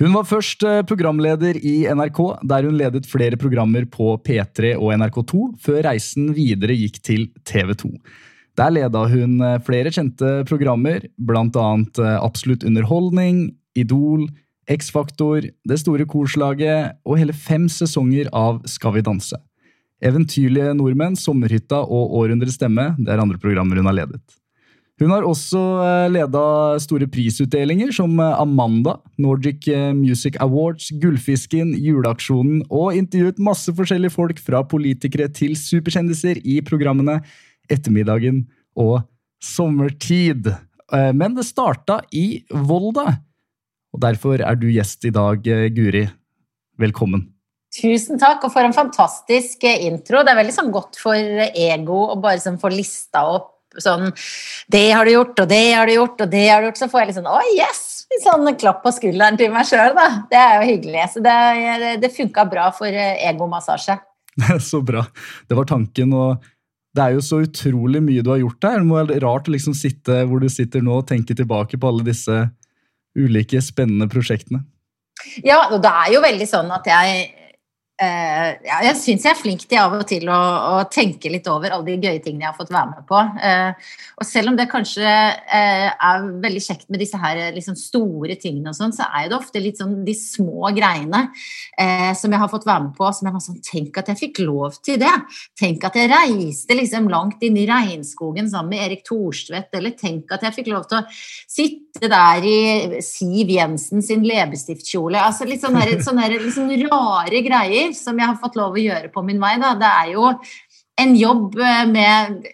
Hun var først eh, programleder i NRK, der hun ledet flere programmer på P3 og NRK2, før reisen videre gikk til TV2. Der leda hun eh, flere kjente programmer, bl.a. Absolutt underholdning, Idol, X-Faktor, Det store korslaget og hele fem sesonger av Skal vi danse. Eventyrlige nordmenn, Sommerhytta og Århundrets stemme det er andre programmer hun har ledet. Hun har også leda store prisutdelinger som Amanda, Nordic Music Awards, Gullfisken, Juleaksjonen og intervjuet masse forskjellige folk fra politikere til superkjendiser i programmene Ettermiddagen og Sommertid. Men det starta i Volda, og derfor er du gjest i dag, Guri. Velkommen. Tusen takk, og for en fantastisk intro. Det er veldig sånn godt for ego å bare sånn få lista opp sånn Det har du gjort, og det har du gjort, og det har du gjort. Så får jeg litt sånn Å, yes! Litt sånn klapp på skulderen til meg sjøl, da. Det er jo hyggelig. Så det, det funka bra for egomassasje. så bra. Det var tanken. og det er jo så utrolig mye du har gjort der. Det må være rart å liksom sitte hvor du sitter nå og tenke tilbake på alle disse ulike spennende prosjektene. Ja, og det er jo veldig sånn at jeg Uh, ja, jeg syns jeg er flink til av og til å, å, tenke litt over alle de gøye tingene jeg har fått være med på. Uh, og selv om det kanskje uh, er veldig kjekt med disse her liksom store tingene, og sånn, så er det ofte litt sånn de små greiene som jeg har fått være med på. som jeg var sånn, Tenk at jeg fikk lov til det! Tenk at jeg reiste liksom langt inn i regnskogen sammen med Erik Thorstvedt. Eller tenk at jeg fikk lov til å sitte der i Siv Jensen sin leppestiftkjole. Altså litt sånne, sånne liksom rare greier som jeg har fått lov å gjøre på min vei. Da. Det er jo en jobb med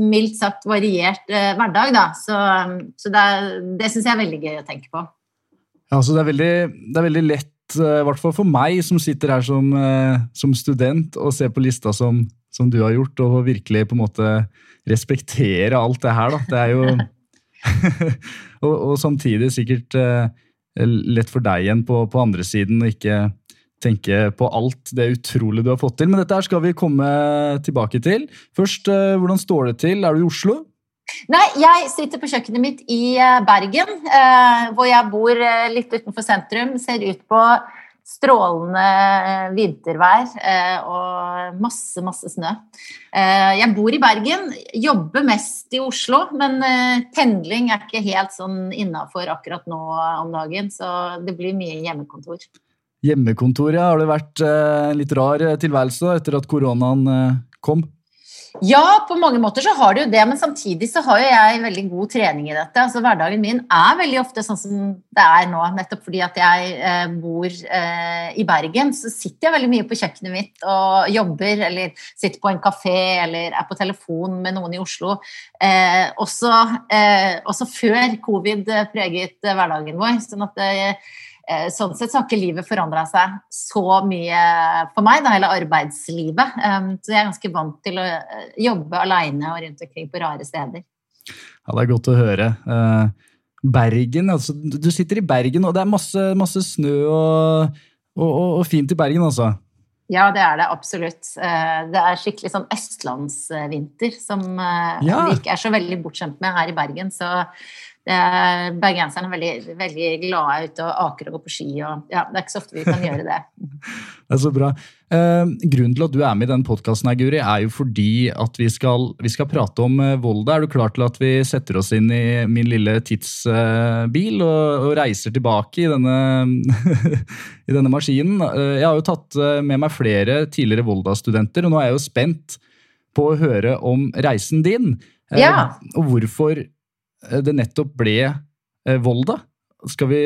mildt sagt variert eh, hverdag, da. Så, så det, det syns jeg er veldig gøy å tenke på. Ja, altså det er veldig, det er veldig lett, i hvert fall for meg som sitter her som, som student og ser på lista som, som, du har gjort, og virkelig på en måte respektere alt det her, da. Det er jo og, og, samtidig sikkert lett for deg igjen på, på andre siden og ikke tenke på alt det utrolige du har fått til. Men dette her skal vi komme tilbake til. Først, eh, hvordan står det til? Er du i Oslo? Nei, jeg sitter på kjøkkenet mitt i eh, Bergen, eh, hvor jeg bor litt utenfor sentrum. Ser ut på strålende vintervær og masse, masse snø. Jeg bor i Bergen, jobber mest i Oslo, men pendling er ikke helt sånn innafor akkurat nå om dagen, så det blir mye hjemmekontor. Hjemmekontoret, har det vært en litt rar tilværelse etter at koronaen kom? Ja, på mange måter så har det jo det, men samtidig så har jo jeg veldig god trening i dette. Altså Hverdagen min er veldig ofte sånn som det er nå, nettopp fordi at jeg eh, bor eh, i Bergen. Så sitter jeg veldig mye på kjøkkenet mitt og jobber, eller sitter på en kafé eller er på telefon med noen i Oslo. Eh, også, også, før covid preget hverdagen vår. sånn at Sånn sett så har ikke livet forandra seg så mye for meg, da, hele arbeidslivet. Så jeg er ganske vant til å jobbe aleine og rundt omkring på rare steder. Ja, det er godt å høre. Bergen, altså Du sitter i Bergen, og det er masse, masse snø og, og, og, og fint i Bergen, altså? Ja, det er det absolutt. Det er skikkelig sånn østlandsvinter som ja. vi ikke er så veldig bortskjemt med her i Bergen. Så Bergenserne er veldig, veldig glade ute og aker og går på ski. Og, ja, det er ikke så ofte vi kan gjøre det. det er så bra. Eh, grunnen til at du er med i denne podkasten, Guri, er jo fordi at vi skal, vi skal prate om eh, Volda. Er du klar til at vi setter oss inn i min lille tidsbil og, og reiser tilbake i denne, i denne maskinen? Eh, jeg har jo tatt eh, med meg flere tidligere Volda-studenter, og nå er jeg jo spent på å høre om reisen din. Eh, ja. Og hvorfor Eh, det nettopp ble eh, Volda. Skal vi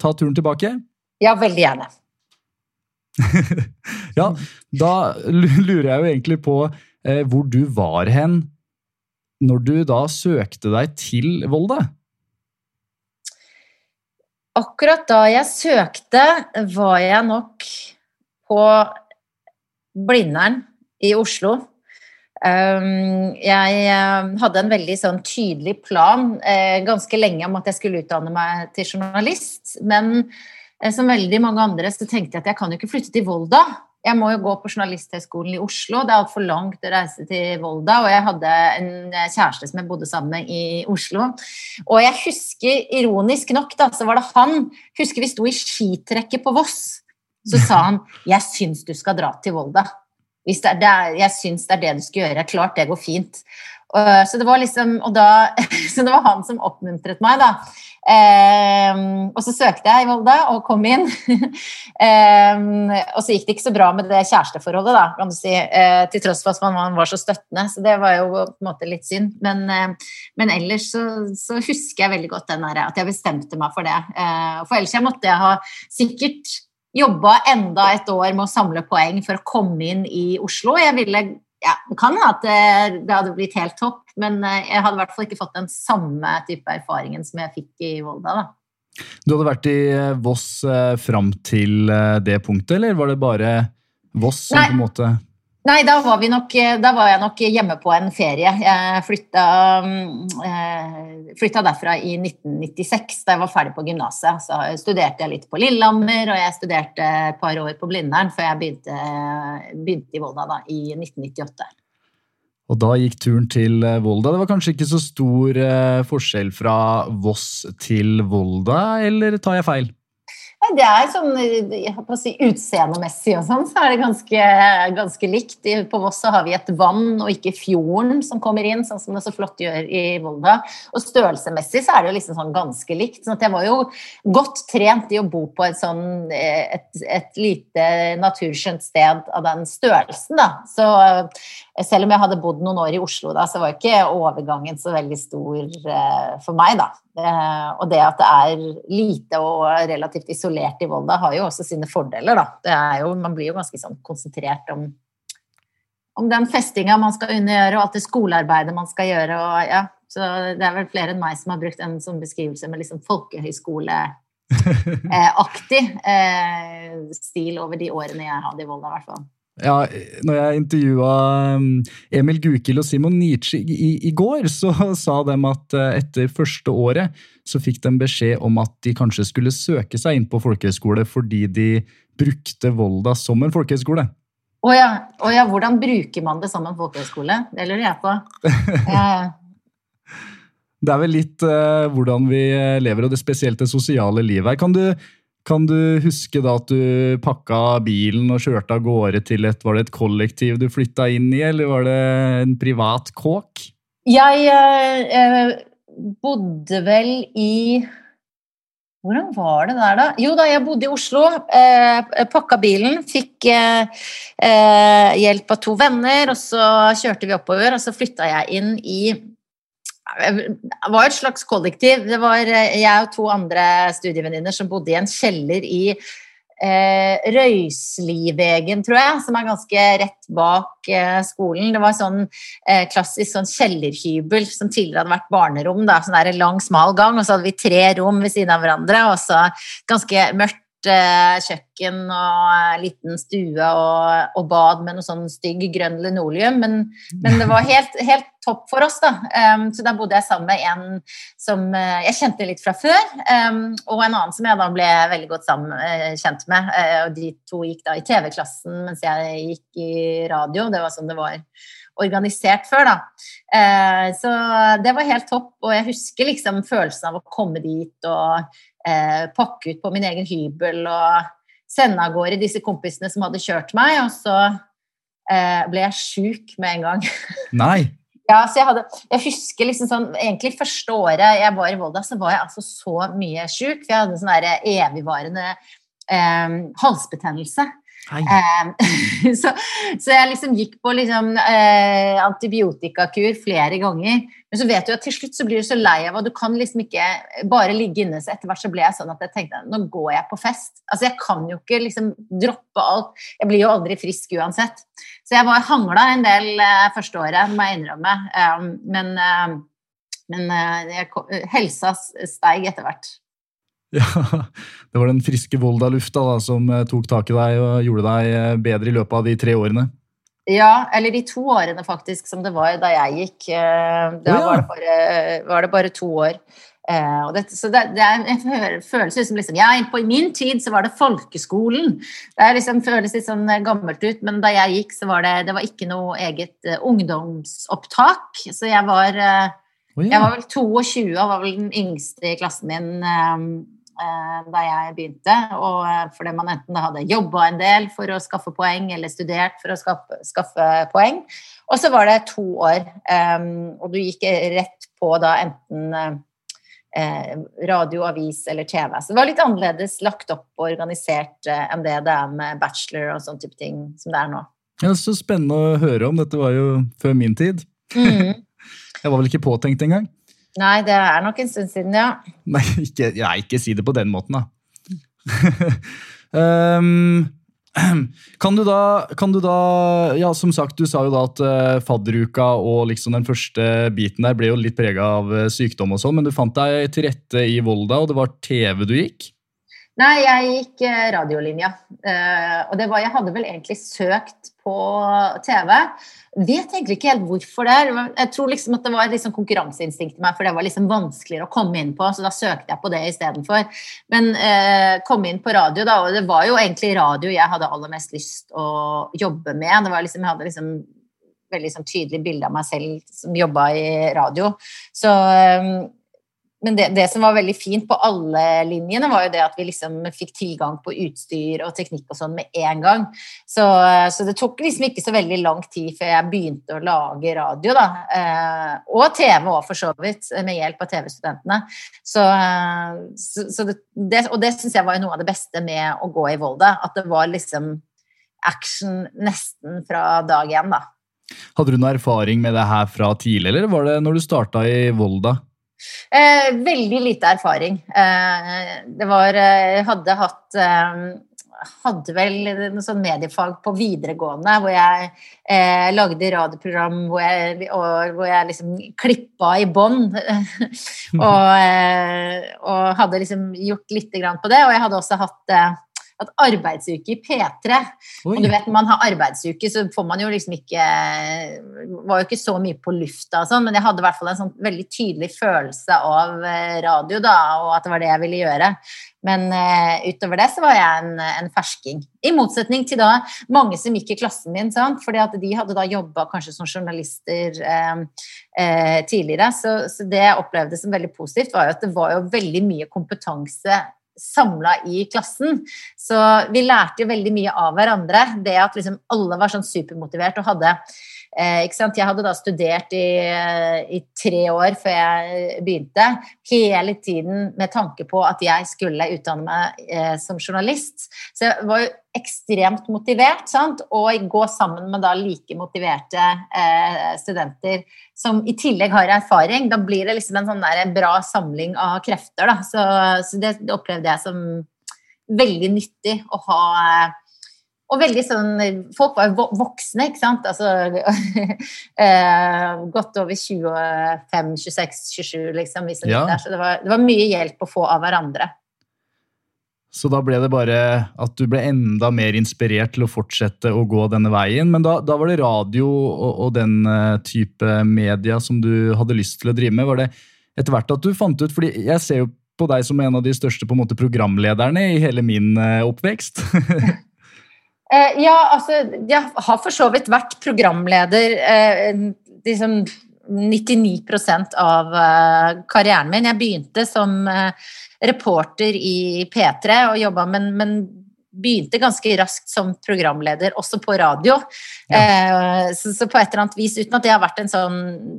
ta turen tilbake? Ja, veldig gjerne. ja, da lurer jeg jo egentlig på eh, hvor du var hen når du da søkte deg til Volda? Akkurat da jeg søkte, var jeg nok på Blindern i Oslo. Um, jeg eh, hadde en veldig sånn tydelig plan eh, ganske lenge om at jeg skulle utdanne meg til journalist. Men eh, som veldig mange andre så tenkte jeg at jeg kan jo ikke flytte til Volda. Jeg må jo gå på Journalisthøgskolen i Oslo. Det er altfor langt å reise til Volda. Og jeg hadde en kjæreste som jeg bodde sammen med i Oslo. Og jeg husker, ironisk nok, da, så var det han Husker vi sto i skitrekket på Voss. Så sa han 'Jeg syns du skal dra til Volda'. Hvis det er, det er, jeg syns det er det du skal gjøre. Klart det går fint. Uh, så, det var liksom, da, så det var han som oppmuntret meg, da. Um, og så søkte jeg i Volda og kom inn. um, og så gikk det ikke så bra med det kjæresteforholdet, da, kan du si. Uh, til tross for at man var så støttende. Så det var jo på en måte litt synd. Men, men ellers så, så, husker jeg veldig godt den der, at jeg bestemte meg for det. for ellers jeg måtte jeg ha sikkert jobba enda et år med å samle poeng for å komme inn i Oslo. Jeg ville, ja, Det kan hende at det hadde blitt helt topp, men eh, jeg hadde i hvert fall ikke fått den samme type erfaringen som jeg fikk i Volda. da. Du hadde vært i eh, Voss eh, fram til det punktet, eller var det bare Voss som Nei. på en måte Nei, da var, nok, da var, jeg nok hjemme på en ferie. Jeg flytta, eh, flytta, derfra i 1996, da jeg var ferdig på gymnaset. Så studerte jeg litt på Lillehammer, og jeg studerte et par år på Blindern før jeg begynte, begynte i Volda da, i 1998. Og da gikk turen til Volda. Det var kanskje ikke så stor eh, forskjell fra Voss til Volda, eller tar jeg feil? Det er sånn si, Utseendemessig og sånn, så er det ganske, ganske, likt. På Voss har vi et vann og ikke fjorden som kommer inn, sånn som det så flott gjør i Volda. Og størrelsemessig så er det jo liksom sånn ganske likt. sånn at jeg var jo godt trent i å bo på et sånn et, et lite naturskjønt sted av den størrelsen, da. Så selv om jeg hadde bodd noen år i Oslo da, så var ikke overgangen så veldig stor eh, for meg, da. Eh, og det at det er lite og relativt isolert i Volda, har jo også sine fordeler, da. Jo, man blir jo ganske sånn konsentrert om, om den festinga man skal undergjøre, og alt det skolearbeidet man skal gjøre. Og, ja, så det er vel flere enn meg som har brukt en sånn beskrivelse med liksom folkehøyskoleaktig eh, stil over de årene jeg hadde i Volda, i hvert fall. Ja, når jeg intervjua um, Emil Gukild og Simon Nietzsche i, i, går, så sa de at uh, etter første året så fikk de beskjed om at de kanskje skulle søke seg inn på folkehøyskole fordi de brukte Volda som en folkehøyskole. Å oh ja. Oh ja. hvordan bruker man det som en folkehøyskole? Det lurer jeg på. Det er vel litt uh, hvordan vi lever, og det spesielt det sosiale livet her. Kan du kan du huske da at du pakka bilen og kjørte av gårde til et, var det et kollektiv du flytta inn i, eller var det en privat kåk? Jeg eh, bodde vel i Hvordan var det der, da? Jo da, jeg bodde i Oslo. Eh, pakka bilen, fikk eh, eh hjelp av to venner, og så kjørte vi oppover, og så flytta jeg inn i det var et slags kollektiv. Det var eh, jeg og to andre studievenninner som bodde i en kjeller i eh, Røyslivegen, tror jeg, som er ganske rett bak eh, skolen. Det var sånn eh, klassisk sånn kjellerhybel som tidligere hadde vært barnerom. Da, sånn der lang, smal gang, og så hadde vi tre rom ved siden av hverandre, og så ganske mørkt kjøkken og eh, liten stue og, og, bad med noe sånn stygg grønn linoleum. Men, men det var helt, helt, topp for oss, da. Um, så da bodde jeg sammen med en som uh, jeg kjente litt fra før, um, og en annen som jeg da ble veldig godt sammen, uh, kjent med. Uh, og de to gikk da i TV-klassen mens jeg gikk i radio. Det var sånn det var organisert før, da. så det var helt topp, og jeg husker liksom følelsen av å komme dit og eh, pakke ut på min egen hybel og sende av gårde disse kompisene som hadde kjørt meg, og så eh, ble jeg sjuk med en gang. Nei. ja, så jeg, hadde, jeg husker liksom sånn Egentlig første året jeg var i Volda, så var jeg altså så mye sjuk, for jeg hadde en sånn evigvarende eh, halsbetennelse. Så, så, jeg liksom gikk på liksom, eh, antibiotikakur flere ganger. Men så vet du at til slutt så blir du så lei av og du kan liksom ikke bare ligge inne. Så etter hvert så ble jeg sånn at jeg tenkte nå går jeg på fest. Altså Jeg kan jo ikke liksom droppe alt. Jeg blir jo aldri frisk uansett. Så jeg var hangla en del eh, første året, må jeg innrømme. Eh, men, men jeg, helsa steig etter hvert. Ja, Det var den friske Volda-lufta da, som eh, tok tak i deg og gjorde deg eh, bedre i løpet av de tre årene. Ja, eller de to årene faktisk, som det var da jeg gikk. Eh, Da oh, ja. var, det bare, var det bare to år. Det, så det, det er en følelse som liksom ja, på I min tid så var det folkeskolen. Det liksom, føles litt sånn gammelt ut, men da jeg gikk, så var det, det var ikke noe eget ungdomsopptak. Så jeg var oh, ja. Jeg var vel 22 og var vel den yngste i klassen min da jeg begynte. Og eh, fordi man enten hadde jobba en del for å skaffe poeng, eller studert for å skaffe, skaffe poeng. Og så var det to år, eh, og du gikk rett på da enten eh, eh, radio, avis eller TV. Så det var litt annerledes lagt opp og organisert eh, enn det det er med bachelor og sånne type ting som det er nå. ja, Så spennende å høre om. Dette var jo før min tid. Mm. Jeg var vel ikke påtenkt engang. Nei, det er nok en stund siden, ja. Nei, ikke, ja, ikke si det på den måten, da. um, kan du da, kan du da Ja, som sagt, du sa jo da at eh, fadderuka og liksom den første biten der ble jo litt prega av eh, sykdom og sånn, men du fant deg til rette i Volda, og det var TV du gikk? Nei, jeg gikk eh, radiolinja. Eh, og det var, jeg hadde vel egentlig søkt på TV. Vet egentlig ikke helt hvorfor det. Jeg tror liksom at det var liksom konkurranseinstinkt i meg, for det var liksom vanskeligere å komme inn på, så da søkte jeg på det istedenfor. Men eh, komme inn på radio, da, og det var jo egentlig radio jeg hadde aller mest lyst å jobbe med. Det var liksom, jeg hadde liksom veldig sånn tydelig bilde av meg selv som jobba i radio. Så eh, men det, det som var veldig fint på alle linjene, var jo det at vi liksom fikk tilgang på utstyr og teknikk og sånn med en gang. Så, så det tok liksom ikke så veldig lang tid før jeg begynte å lage radio, da. Eh, og TV òg, for så vidt, med hjelp av TV-studentene. Så, eh, så, så det, det, og det syns jeg var jo noe av det beste med å gå i Volda. At det var liksom action nesten fra dag én, da. Hadde du noe erfaring med det her fra tidlig, eller var det når du starta i Volda? Eh, veldig lite erfaring. Eh, det var Jeg Hadde hatt eh, hadde vel noe sånn mediefag på videregående hvor jeg eh, lagde radioprogram hvor jeg, og, hvor jeg liksom klippa i bånd. og, eh, og hadde liksom gjort lite grann på det. Og jeg hadde også hatt, hatt arbeidsuke i P3. Oi. Og du vet, når man har arbeidsuke, så får man jo liksom ikke Var jo ikke så mye på lufta og sånn, men jeg hadde i hvert fall en sånn veldig tydelig følelse av eh, radio, da, og at det var det jeg ville gjøre. Men uh, utover det så var jeg en, en fersking. I motsetning til da mange som gikk i klassen min, sant? fordi at de hadde da jobba kanskje som journalister uh, uh, tidligere. Så, så det jeg opplevde som veldig positivt, var jo at det var jo veldig mye kompetanse samla i klassen. Så vi lærte jo veldig mye av hverandre. Det at liksom alle var sånn supermotivert og hadde? Jeg hadde da studert i, i tre år før jeg begynte. Hele tiden med tanke på at jeg skulle utdanne meg eh, som journalist. Så jeg var jo ekstremt motivert, sant? og gå sammen med da like motiverte eh, studenter som i tillegg har erfaring. Da blir det liksom en sånn der bra samling av krefter. Da. Så, så det, opplevde jeg som veldig nyttig å ha eh, og veldig sånn Folk var jo voksne, ikke sant? Altså eh, Godt over 25, 26, 27, liksom. Ja. der, så det var, det var mye hjelp å få av hverandre. Så da ble det bare at du ble enda mer inspirert til å fortsette å gå denne veien. Men da, da var det radio og, og den eh, type media som du hadde lyst til å drive med. Var det etter hvert at du fant ut fordi jeg ser jo på deg som en av de største måte, programlederne i hele min eh, oppvekst. Eh, ja, altså, jeg har for så vidt vært programleder eh, liksom 99 av eh, karrieren min. Jeg begynte som reporter i P3 og jobba, men, men begynte ganske raskt som programleder, også på radio. Eh, så, så på et eller annet vis, uten at det har vært en sånn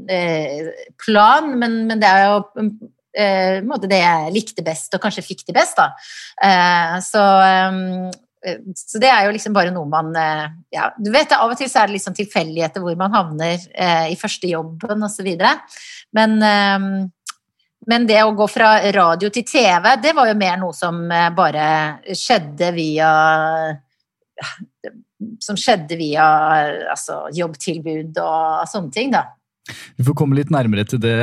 eh, plan, men, men det er jo det jeg likte best, og kanskje fikk det best, da. Så så det er jo liksom bare noe man eh, ja, du vet Av og til så er det liksom tilfeldigheter hvor man havner eh, i første jobben osv. Men, eh, men det å gå fra radio til TV, det var jo mer noe som eh, bare skjedde via Som skjedde via altså, jobbtilbud og sånne ting, da. Vi får komme litt nærmere til det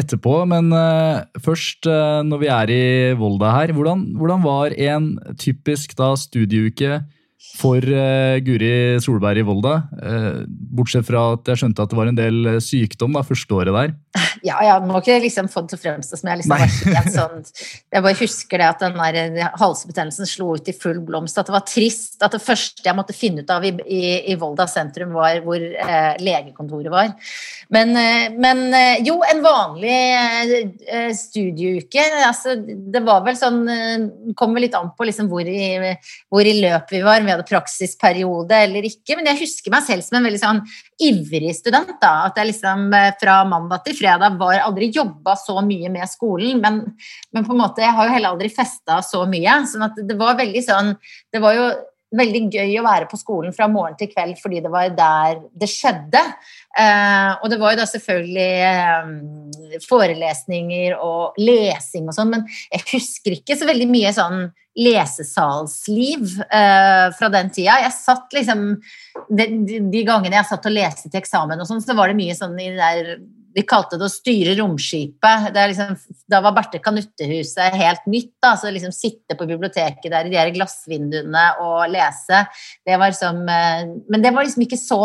etterpå, men uh, først, uh, når vi er i Volda her, hvordan, hvordan var en typisk da studieuke for uh, Guri Solberg i Volda. Uh, bortsett fra at jeg skjønte at det var en del eh, sykdom da, første året der. Ja, ja, må ikke liksom få det til å fremstå som jeg liksom var helt sånn Jeg bare husker det at den der halsbetennelsen slo ut i full blomst. At det var trist. At det første jeg måtte finne ut av i, i, i Volda sentrum, var hvor uh, legekontoret var. Men, men, jo, en vanlig studieuke altså, Det var vel sånn Kom vel litt an på liksom hvor, i, hvor i løp vi var. Vi hadde praksisperiode eller ikke. Men jeg husker meg selv som en veldig sånn ivrig student. da, At jeg liksom eh, fra mandag til fredag var aldri jobba så mye med skolen. Men, men, på en måte, jeg har jo heller aldri festa så mye. sånn at det var veldig sånn Det var jo veldig gøy å være på skolen fra morgen til kveld fordi det var der det skjedde. Eh, og det var jo da selvfølgelig eh, forelesninger og lesing og sånn, men jeg husker ikke så veldig mye sånn lesesalsliv uh, fra den tida. Jeg satt liksom de, de, gangene jeg satt og leste til eksamen og sånn, så var det mye sånn i der de kalte det å styre romskipet. Liksom, da var Berte Kanuttehuset helt nytt. Da, så liksom sitte på biblioteket der i de glassvinduene og lese, det var liksom Men det var liksom ikke så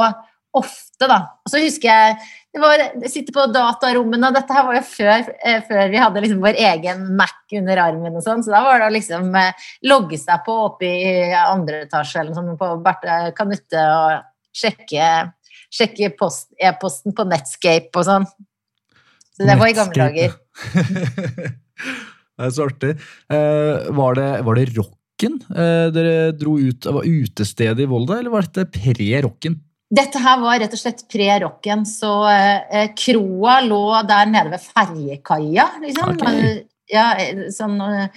ofte, da. Og så husker jeg det var sitte på datarommene, og dette her var jo før, eh, før vi hadde liksom vår egen Mac under armen og sånn, så da var det å liksom eh, logge seg på oppe i andre etasje eller noe sånt på Berthe Kanutte og sjekke, sjekke e-posten på Netscape og sånn. Så det var i gamle dager. det er så artig. Eh, var, det, var det rocken eh, dere dro ut? Var utestedet i Volda, eller var dette pre-rocken? Dette her var rett og slett pre-rocken, så eh, kroa lå der nede ved ferjekaia, liksom. Okay. Ja, sånn eh,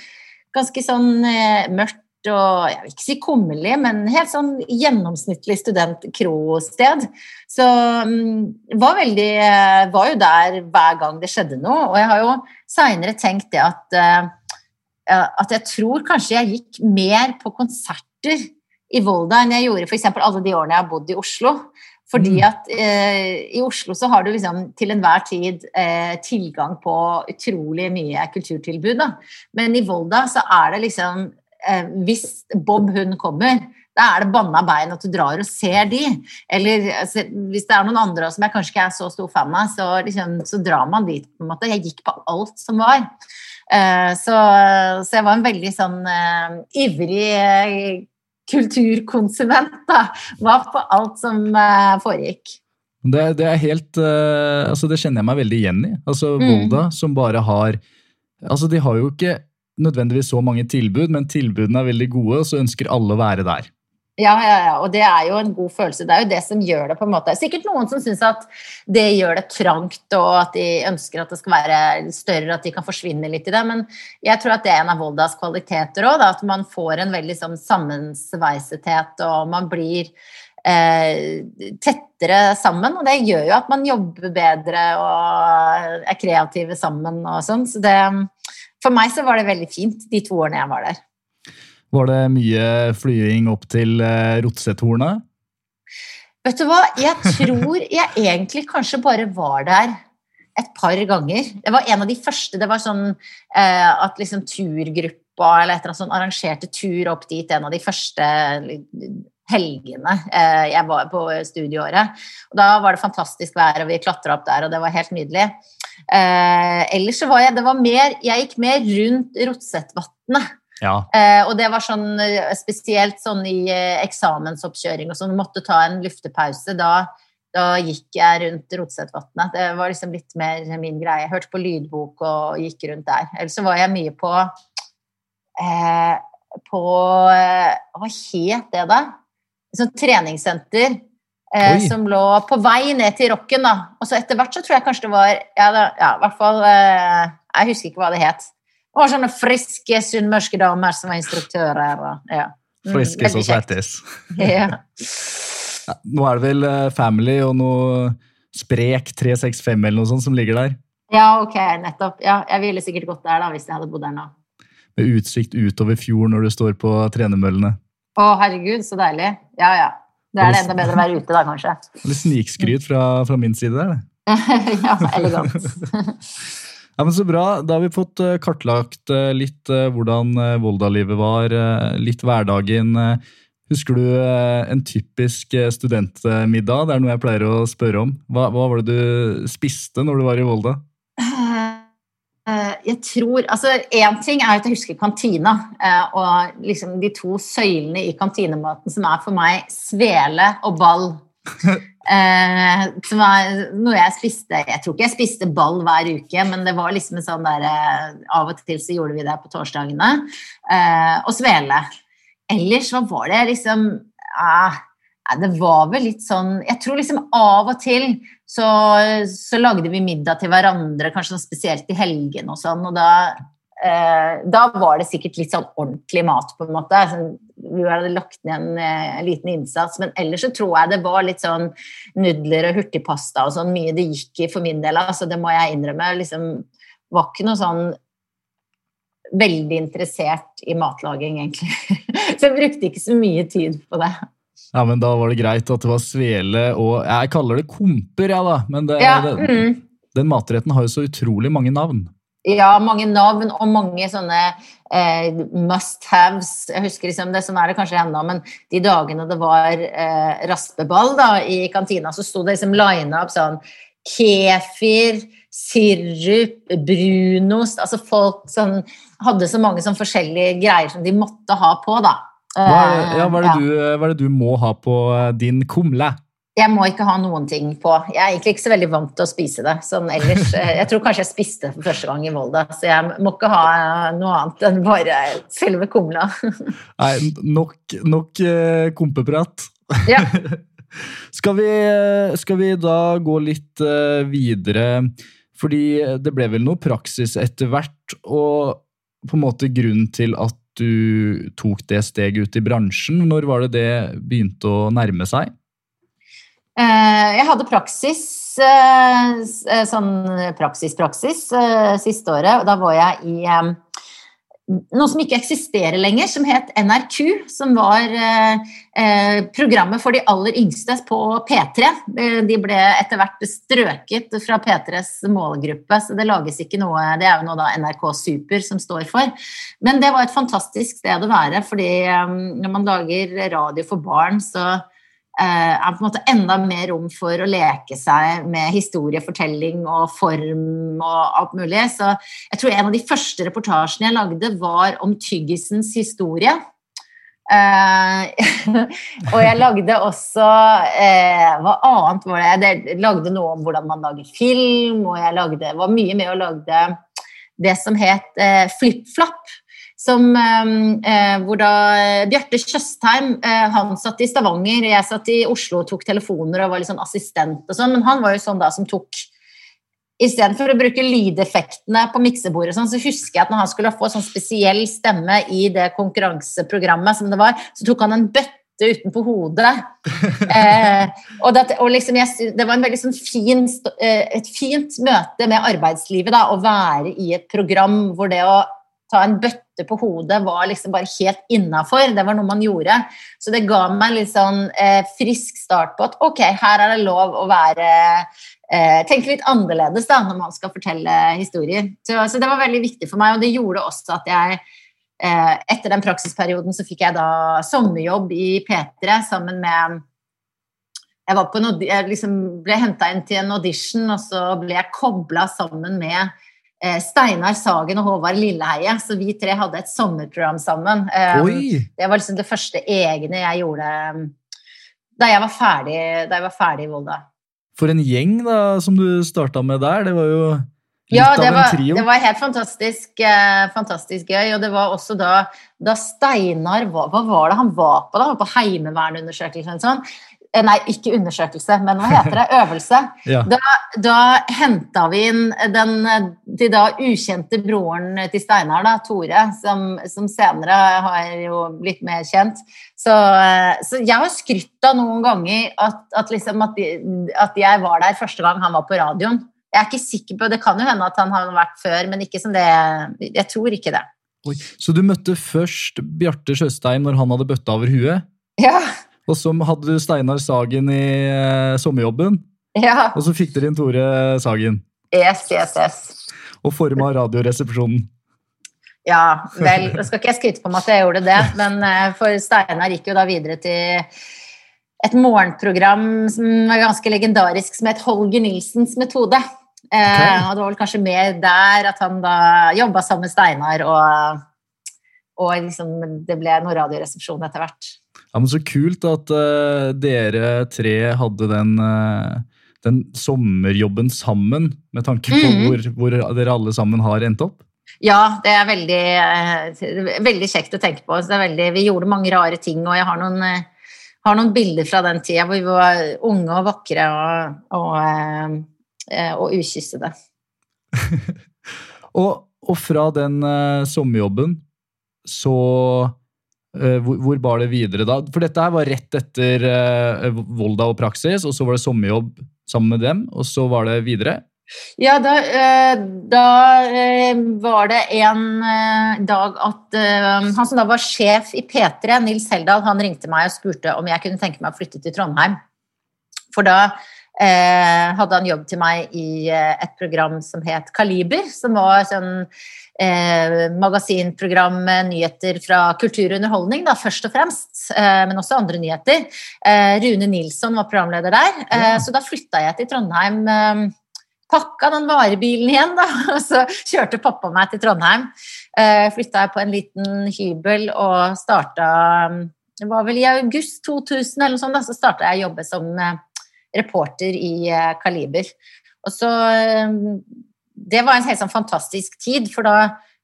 Ganske sånn eh, mørkt og jeg vil ikke si kummerlig, men helt sånn gjennomsnittlig studentkrosted. Så um, var veldig eh, Var jo der hver gang det skjedde noe. Og jeg har jo seinere tenkt det at at jeg tror kanskje jeg gikk mer på konserter i Volda enn jeg gjorde f.eks. alle de årene jeg har bodd i Oslo. Fordi mm. at eh, i Oslo så har du liksom til enhver tid eh, tilgang på utrolig mye kulturtilbud. Da. Men i Volda så er det liksom eh, Hvis Bob Hund kommer, da er det banna bein at du drar og ser de. Eller altså, hvis det er noen andre som jeg kanskje ikke er så stor fan av, så, liksom, så drar man dit. på en måte. Jeg gikk på alt som var. Uh, så, så, jeg var en veldig sånn uh, ivrig kulturkonsument. da, Var på alt som uh, foregikk. Det, det, er helt uh, altså Det kjenner jeg meg veldig igjen i. Altså mm. Volda, som bare har altså De har jo ikke nødvendigvis så mange tilbud, men tilbudene er veldig gode, og så ønsker alle å være der. Ja, ja, ja, og det er jo en god følelse. Det er jo det som gjør det på en måte Sikkert noen som syns at det gjør det trangt, og at de ønsker at det skal være større, at de kan forsvinne litt i det. Men jeg tror at det er en av Voldas kvaliteter òg, at man får en veldig sånn sammensveisethet, og man blir eh, tettere sammen. Og det gjør jo at man jobber bedre og er kreative sammen og sånn. Så det For meg så var det veldig fint de to årene jeg var der. Var det mye flying opp til uh, Rotsetthornet? Vet du hva, jeg tror jeg egentlig kanskje bare var der et par ganger. Det var en av de første. Det var sånn eh, at liksom turgruppa eller et eller annet sånn arrangerte tur opp dit en av de første helgene eh, jeg var på studieåret. Og da var det fantastisk vær, og vi klatra opp der, og det var helt nydelig. Eh, ellers så var jeg Det var mer Jeg gikk mer rundt Rotsetvatnet. Ja. Eh, og det var sånn eh, spesielt sånn i eh, eksamensoppkjøring og sånn, måtte ta en luftepause. Da, da gikk jeg rundt Rotsetvatnet. Det var liksom litt mer min greie. Jeg hørte på lydbok og gikk rundt der. Ellers så var jeg mye på eh, På eh, Hva het det, da? Sånn treningssenter. Eh, som lå på vei ned til rocken. da. Og så etter hvert så tror jeg kanskje det var Ja, da, ja i hvert fall Jeg husker ikke hva det het. Og sånne friske sunnmørske damer som var instruktører. Og, ja. Mm, friske som svettis. ja. ja. Nå er det vel eh, Family og noe Sprek 365 eller noe sånt som ligger der? Ja, ok, nettopp. Ja, jeg ville sikkert gått der da, hvis jeg hadde bodd der nå. Med utsikt utover fjorden når du står på trenermøllene. Å, herregud, så deilig. Ja, ja. Det er det enda bedre å være ute da, kanskje. Litt snikskryt fra, fra min side der, det. ja, elegant. Ja, men Så bra. Da har vi fått eh, kartlagt eh, litt eh, hvordan Volda-livet var, litt hverdagen. Husker du en typisk studentmiddag? Det er noe jeg pleier å spørre om. Hva, hva var det du spiste når du var i Volda? Jeg tror, altså Én ting er at jeg husker kantina, og liksom de to søylene i kantinematen som er for meg svele og ball. Eh, som var noe jeg spiste Jeg tror ikke jeg spiste ball hver uke, men det var liksom en sånn der eh, Av og til så gjorde vi det på torsdagene. Eh, og svele. Ellers hva var det liksom eh, Det var vel litt sånn Jeg tror liksom av og til så, så lagde vi middag til hverandre, kanskje sånn spesielt i helgene og sånn, og da da var det sikkert litt sånn ordentlig mat, på en måte. Sånn, vi hadde lagt ned en, eh, liten innsats, men ellers så tror jeg det var litt sånn nudler og hurtigpasta og sånn mye det gikk i for min del. Altså, det må jeg innrømme. Liksom, var ikke noe sånn veldig interessert i matlaging, egentlig. så jeg brukte ikke så mye tid på det. Ja, men Da var det greit at det var svele og Jeg kaller det komper, jeg, da. Men det, Ja, mm. den matretten har jo så utrolig mange navn. Ja, mange navn og mange sånne eh, must-haves. Jeg husker liksom det, Sånn er det kanskje ennå, men de dagene det var eh, raspeball da, i kantina, så sto det liksom lina opp sånn kefir, sirup, brunost Altså folk sånn, hadde så mange sånn forskjellige greier som de måtte ha på, da. Hva er, ja, hva, er det ja. du, hva er det du må ha på eh, din kumle? Jeg må ikke ha noen ting på. Jeg er egentlig ikke så veldig vant til å spise det. sånn ellers. Eh, Jeg tror kanskje jeg spiste for første gang i Volda, så jeg må ikke ha eh, noe annet enn bare selve kumla. Nei, nok, nok eh, kompeprat. Ja. Skal vi, skal vi da gå litt eh, videre? Fordi det ble vel noe praksis etter hvert, og på en måte grunnen til at du tok det steget ut i bransjen, når var det det begynte å nærme seg? Eh, Jeg hadde praksis, eh, sånn praksis-praksis, eh, siste året. Da var jeg i noe som ikke eksisterer lenger, som het NRQ. Som var programmet for de aller yngste på P3. Eh, De ble etter hvert strøket fra P3s målgruppe, så det lages ikke noe Det er jo noe da NRK Super som står for. Men det var et fantastisk sted å være, fordi når man lager radio for barn, så er på en måte enda mer rom for å leke seg med historiefortelling og form og alt mulig. Så jeg tror en av de første reportasjene jeg lagde, var om tyggisens historie. Eh, og jeg lagde også eh, Hva annet var det? Jeg lagde noe om hvordan man lager film, og jeg lagde, var mye med og lagde det som het eh, FlippFlapp. Som, eh, hvor da Bjarte Tjøstheim eh, han satt i Stavanger, jeg satt i Oslo og tok telefoner og var litt sånn assistent. og sånn, Men han var jo sånn da som tok Istedenfor å bruke lydeffektene på miksebordet, sånn, så husker jeg at når han skulle få sånn spesiell stemme i det konkurranseprogrammet, som det var, så tok han en bøtte utenpå hodet. eh, og det, og liksom jeg, det var en veldig sånn fin, eh, et fint møte med arbeidslivet, da, å være i et program hvor det å ta en bøtte på hodet var liksom bare helt innafor. Det var noe man gjorde. Så det ga meg litt sånn eh, frisk start på at ok, her er det lov å være eh, Tenke litt annerledes da, når man skal fortelle historier. Så, så det var veldig viktig for meg, og det gjorde også at jeg eh, Etter den praksisperioden så fikk jeg da sommerjobb i P3 sammen med jeg, var på en, jeg liksom ble henta inn til en audition, og så ble jeg kobla sammen med Steinar Sagen og Håvard Lilleheie. Så vi tre hadde et sommerprogram sammen. Eh, Oi! det var liksom det første egne jeg gjorde um, da jeg var ferdig, da jeg var ferdig i Volda. For en gjeng da, som du starta med der. Det var jo litt Ja, av en var, trio. det var helt fantastisk, eh, fantastisk gøy. Og det var også da, da Steinar var, Hva var det han var på da? Han var På Heimevernundersøkelse eller sånn? Eh, Nei, ikke undersøkelse, men hva heter det? Øvelse. Ja. Da, da henta vi inn den de da ukjente broren til Steinar, da, Tore, som, som senere har jo blitt mer kjent. Så, eh, så jeg har skrytt av noen ganger at, at, liksom at, de- at jeg var der første gang han var på radioen. Jeg er ikke sikker på, Det kan jo hende at han har vært før, men ikke som det Jeg tror ikke det. Oi. Så du møtte først Bjarte Sjøstein når han hadde bøtta over huet? Ja, Og så hadde du Steinar Sagen i eh, sommerjobben? Ja. Og så fikk dere inn Tore Sagen. Yes, yes, yes. Og forma Radioresepsjonen. Ja, vel, nå skal ikke jeg skryte på meg at jeg gjorde det, men eh, for Steinar gikk jo da videre til et morgenprogram som var ganske legendarisk, som het Holger Nilsens metode. Eh, Ok. og det var vel kanskje mer der at han da jobba sammen med Steinar, og, og liksom det ble noe radioresepsjon etter hvert. Ja, men Så kult at uh, dere tre hadde den, uh, den sommerjobben sammen, med tanke på mm. hvor, hvor dere alle sammen har endt opp. Ja, det er veldig, uh, veldig kjekt å tenke på. Det veldig, vi gjorde mange rare ting, og jeg har noen, har noen bilder fra den tida hvor vi var unge og vakre og, og, og ukyssede. Og, og fra den sommerjobben, så hvor, hvor bar det videre da? For dette her var rett etter uh, Volda og Praksis, og så var det sommerjobb sammen med dem, og så var det videre. Ja, da, uh, da uh, var det en eh, dag at eh, han som da var sjef i P3, Nils Heldal, han ringte meg og spurte om jeg kunne tenke meg å flytte til Trondheim. For da eh, hadde han jobb til meg i eh, et program som het Kaliber, som var sånn eh, magasinprogram nyheter fra kultur og underholdning, da, først og fremst, eh, men også andre nyheter. Eh, Rune Nilsson var programleder der, eh, Ja. så da flytta jeg til Trondheim. Eh, pakka den varebilen igjen, da, og så kjørte pappa meg til Trondheim. Eh, flytta jeg på en liten hybel og starta Det var vel i august 2000 eller noe sånt, da, så starta jeg å jobbe som reporter i Kaliber. Og så Det var en helt sånn fantastisk tid, for da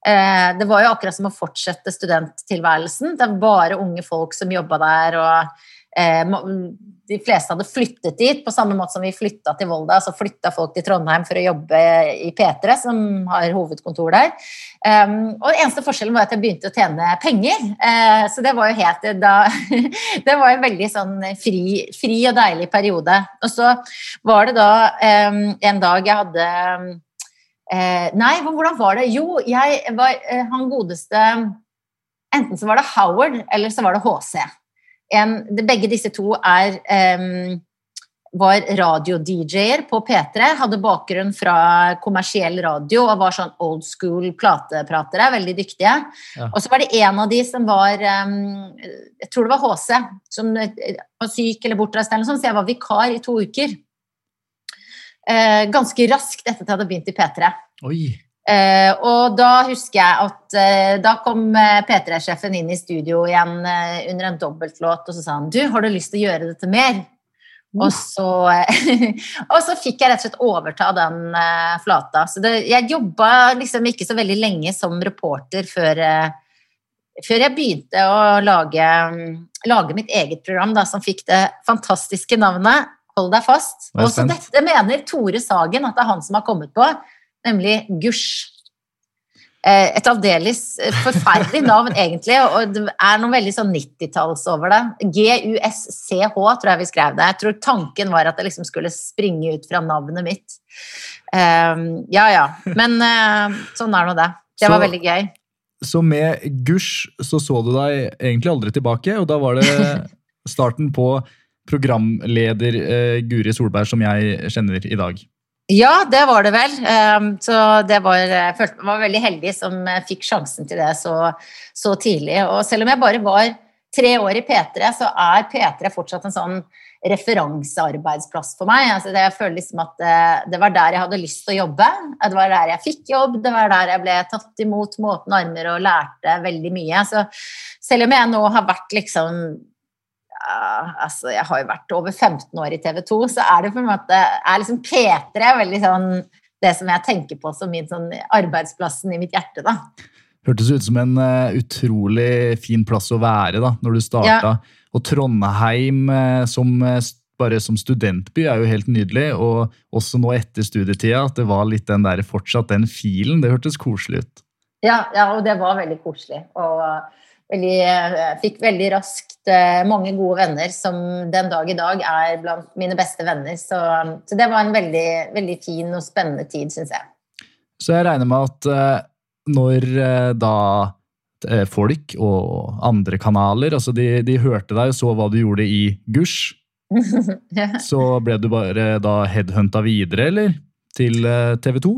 eh, Det var jo akkurat som å fortsette studenttilværelsen. Det var bare unge folk som jobba der, og eh, de fleste hadde flyttet dit, på samme måte som vi flytta til Volda. Så flytta folk til Trondheim for å jobbe i P3, som har hovedkontor der. Um, og eneste forskjellen var at jeg begynte å tjene penger. Eh, så det var jo helt da Det var en veldig sånn fri, fri og deilig periode. Og så var det da em, en dag jeg hadde eh, Nei, hvordan var det? Jo, jeg var eh, han godeste Enten så var det Howard, eller så var det HC. En, det, begge disse to er eh, var radio-DJ-er på P3, hadde bakgrunn fra kommersiell radio og var sånn old school platepratere, veldig dyktige. Ja. Og så var det en av de som var Jeg tror det var HC, som eh, var syk eller bortreist, eller noe sånt, så jeg var vikar i to uker. Eh, ganske raskt etter at jeg hadde begynt i P3. Oi! Eh, og da husker jeg at eh, da kom eh, P3-sjefen inn i studio igjen under en dobbeltlåt, og så sa han du, har du lyst til å gjøre dette mer? Og så, og så fikk jeg rett og slett overta den flata. Så det, jeg jobba liksom ikke så veldig lenge som reporter før, før jeg begynte å lage, lage mitt eget program, da, som fikk det fantastiske navnet Hold deg fast. Og så dette mener Tore Sagen at det er han som har kommet på, nemlig Gush. Eh, Et aldeles eh, forferdelig navn, egentlig, og det er noe veldig sånn 90-talls over det. G-U-S-C-H, tror jeg vi skrev det. Jeg tror tanken var at det liksom skulle springe ut fra navnet mitt. Eh, ja, ja. Men eh, sånn er nå det. Det var Så- veldig gøy. Så med gusj så så du deg egentlig aldri tilbake, og da var det starten på programleder eh, Guri Solberg som jeg kjenner i dag. Ja, det var det vel. Um, Så det var, jeg følte meg veldig heldig som eh, fikk sjansen til det så, så tidlig. Og selv om jeg bare var tre år i P3, så er P3 fortsatt en sånn referansearbeidsplass for meg. Altså det, jeg føler liksom at det, det var der jeg hadde lyst til å jobbe. Det var der jeg fikk jobb, det var der jeg ble tatt imot med åpne armer og lærte veldig mye. Så selv om jeg nå har vært liksom altså jeg har jo vært over 15 år i TV 2, så er det på en måte er liksom P3 er veldig sånn det som jeg tenker på som min sånn arbeidsplassen i mitt hjerte, da. Hørtes ut som en uh, utrolig fin plass å være da, når du starta. Og Trondheim uh, som, uh, bare som studentby er jo helt nydelig. Og også nå etter studietida, at det var litt den der, fortsatt den filen. Det hørtes koselig ut. Ja, ja, og det var veldig koselig. Og veldig, jeg fikk veldig raskt eh, mange gode venner som den dag i dag er blant mine beste venner. Så, så det var en veldig, veldig fin og spennende tid, syns jeg. Så jeg regner med at eh, når eh, da eh, folk og andre kanaler altså de, de hørte deg og så hva du gjorde i Gush, Så ble du bare da headhunta videre, eller? Til TV 2?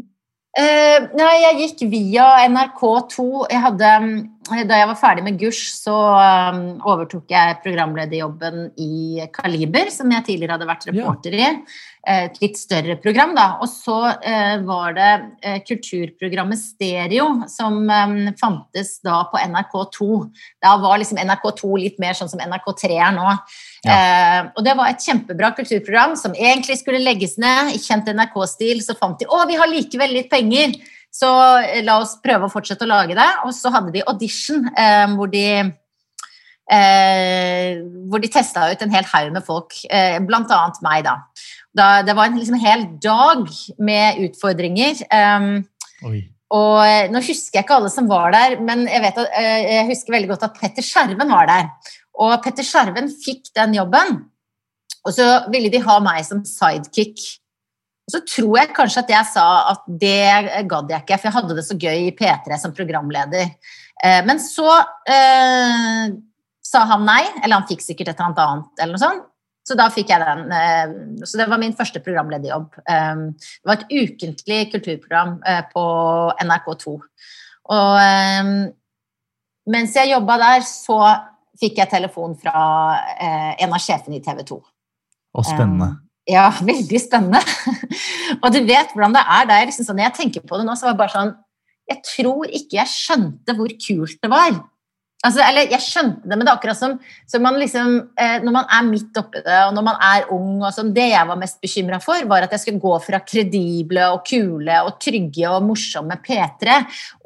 Uh, nei, jeg gikk via NRK2. Jeg hadde, da jeg var ferdig med Gush, så um, overtok jeg programlederjobben i Kaliber, som jeg tidligere hadde vært reporter ja. i. Et litt større program, da. Og så uh, var det uh, kulturprogrammet Stereo som fantes da på NRK2. Da var liksom NRK2 litt mer sånn som NRK3 er nå. Ja. Eh, og det var et kjempebra kulturprogram som egentlig skulle legges ned. I kjent NRK-stil så fant de å, vi har likevel litt penger, så eh, la oss prøve å fortsette å lage det. Og så hadde de audition eh, hvor de eh, hvor de testa ut en hel haug med folk, eh, blant annet meg, da. Da det var en liksom, hel dag med utfordringer. Um, og eh, Nå husker jeg ikke alle som var der, men jeg, vet at, jeg husker veldig godt at Petter Skjerven var der. Og Petter Skjerven fikk den jobben, og så ville de ha meg som sidekick. Og så tror jeg kanskje at jeg sa at det gadd jeg ikke, for jeg hadde det så gøy i P3 som programleder. Uh, men så uh, sa han nei, eller han fikk sikkert et eller annet, eller noe sånt. Så da fikk jeg den. Eh, så det var min første programlederjobb. Eh, det var et ukentlig kulturprogram eh, på NRK2. Og mens jeg jobba der, så fikk jeg telefon fra en av sjefene i TV 2. Og spennende. Ja, veldig spennende. og du vet hvordan det er der. Liksom sånn, når jeg tenker på det nå, så var det bare sånn Jeg tror ikke jeg skjønte hvor kult det var. Altså, eller jeg skjønte det, men det er akkurat som, som man liksom, eh, når man er midt oppi det, og når man er ung og sånn, Det jeg var mest bekymra for, var at jeg skulle gå fra kredible og kule og trygge og morsomme P3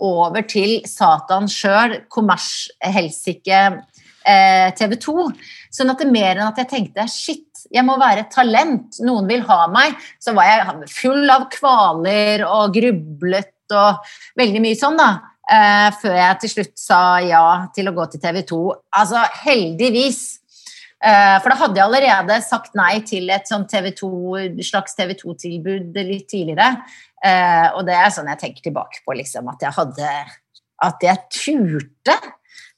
over til Satan sjøl, kommershelsike eh, TV 2. Sånn at det mer enn at jeg tenkte shit, jeg må være et talent, noen vil ha meg, så var jeg full av kvaler og grublet og veldig mye sånn, da. Eh, før jeg til slutt sa ja til å gå til TV 2. Altså heldigvis. Eh, for da hadde jeg allerede sagt nei til et sånn TV 2, slags TV 2-tilbud litt tidligere. Eh, og det er sånn jeg tenker tilbake på, liksom, at jeg hadde At jeg turte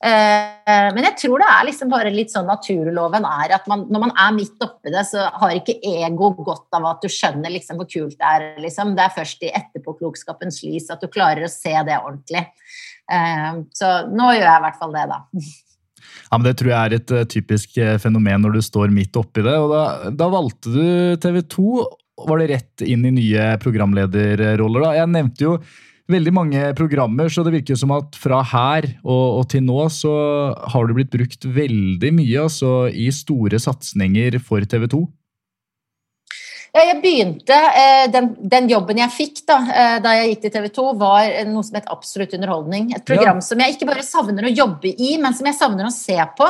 men jeg tror det er liksom bare litt sånn naturloven er at man, når man er midt oppi det, så har ikke ego godt av at du skjønner liksom hvor kult det er. Liksom. Det er først i etterpåklokskapens lys at du klarer å se det ordentlig. Eh, så nå gjør jeg i hvert fall det, da. Ja, men Det tror jeg er et uh, typisk fenomen når du står midt oppi det. og Da, da valgte du TV 2. Var det rett inn i nye programlederroller? da? Jeg nevnte jo veldig mange programmer, så det virker som at fra her og, og til nå så har det blitt brukt veldig mye altså i store satsinger for TV 2. Ja, jeg begynte, eh, den, den, jobben jeg fikk da, eh, da jeg gikk til TV 2, var noe som het Absolutt underholdning. Et program ja. som jeg ikke bare savner å jobbe i, men som jeg savner å se på.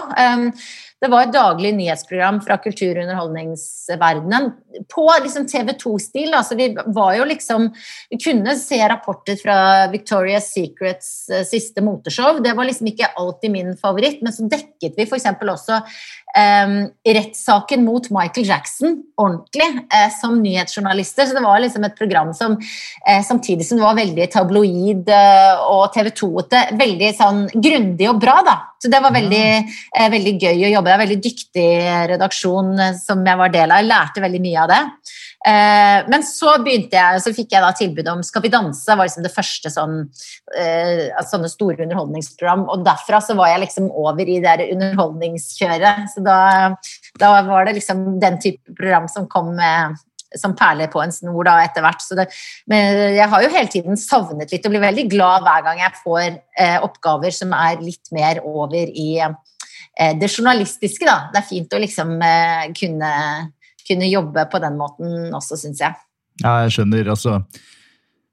Det var et daglig nyhetsprogram fra kultur- og underholdningsverdenen på liksom TV 2-stil. Altså vi var jo liksom Vi kunne se rapporter fra Victoria's Secrets uh, siste moteshow. Det var liksom ikke alltid min favoritt, men så dekket vi f.eks. også um, rettssaken mot Michael Jackson ordentlig uh, som nyhetsjournalister. Så det var liksom et program som uh, samtidig som det var veldig tabloid og TV 2-ete, veldig sånn grundig og bra, da. Så det var veldig, veldig gøy å jobbe det en veldig dyktig redaksjon som jeg var del av. Jeg lærte veldig mye av det. Eh, men så begynte jeg, så fikk jeg da tilbud om Skal vi danse, var liksom det første sånn, eh, sånne store underholdningsprogram. Og derfra så var jeg liksom over i det underholdningskjøret. Så da, da var det liksom den type program som kom med som perler på en snor da etter hvert. Det, men jeg har jo hele tiden savnet litt og blir veldig glad hver gang jeg får eh, oppgaver som er litt mer over i Eh, det journalistiske, da. Det er fint å liksom eh, kunne, kunne jobbe på den måten også, syns jeg. Ja, jeg skjønner. Altså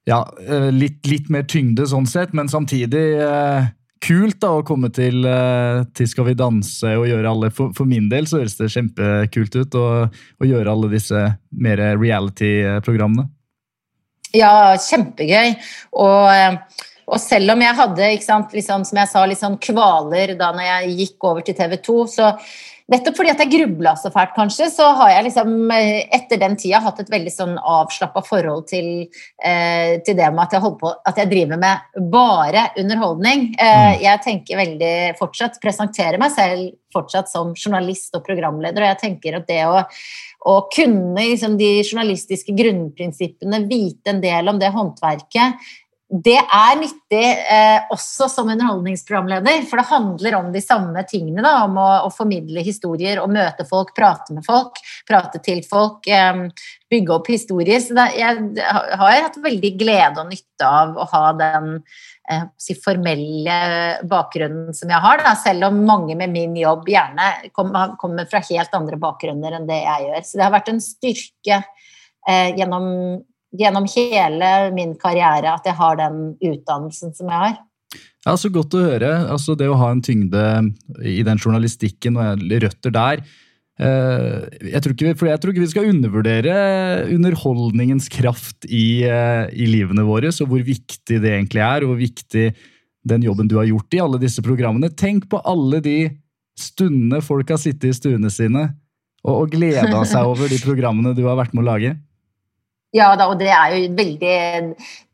Ja, eh, litt, litt, mer tyngde sånn sett, men samtidig eh, kult da å komme til, eh, til, Skal vi danse og gjøre alle For, for min del så høres det kjempekult ut å, å gjøre alle disse mer reality-programmene. Ja, kjempegøy. Og og selv om jeg hadde, sant, liksom, som jeg sa, litt sånn kvaler da når jeg gikk over til TV 2, så Nettopp fordi at jeg grubla så fælt, kanskje, så har jeg liksom eh, etter den tida hatt et veldig sånn avslappa forhold til, eh, til, det med at jeg, på, at jeg driver med bare underholdning. Eh, mm. jeg tenker veldig fortsatt, presenterer meg selv fortsatt som journalist og programleder, og jeg tenker at det å å kunne liksom, de journalistiske grunnprinsippene, vite en del om det håndverket, det er nyttig eh, også som underholdningsprogramleder, for det handler om de samme tingene. Da, om å, å, formidle historier og møte folk, prate med folk, prate til folk. Eh, bygge opp historier. Så det, jeg har hatt veldig glede og nytte av å ha den eh, si, formelle bakgrunnen som jeg har, da, selv om mange med min jobb gjerne kommer, kommer fra helt andre bakgrunner enn det jeg gjør. Så det har vært en styrke eh, gjennom gjennom hele min karriere at jeg har den utdannelsen som jeg har. Ja, Så godt å høre. Altså, det å ha en tyngde i den journalistikken og røtter der. Eh, jeg tror, ikke, jeg tror ikke vi skal undervurdere underholdningens kraft i, eh, i livene våre, så hvor viktig det egentlig er, og hvor viktig den jobben du har gjort i alle disse programmene. Tenk på alle de stundene folk har sittet i stuene sine og, og gleda seg over de programmene du har vært med å lage. Ja da, og det er jo veldig,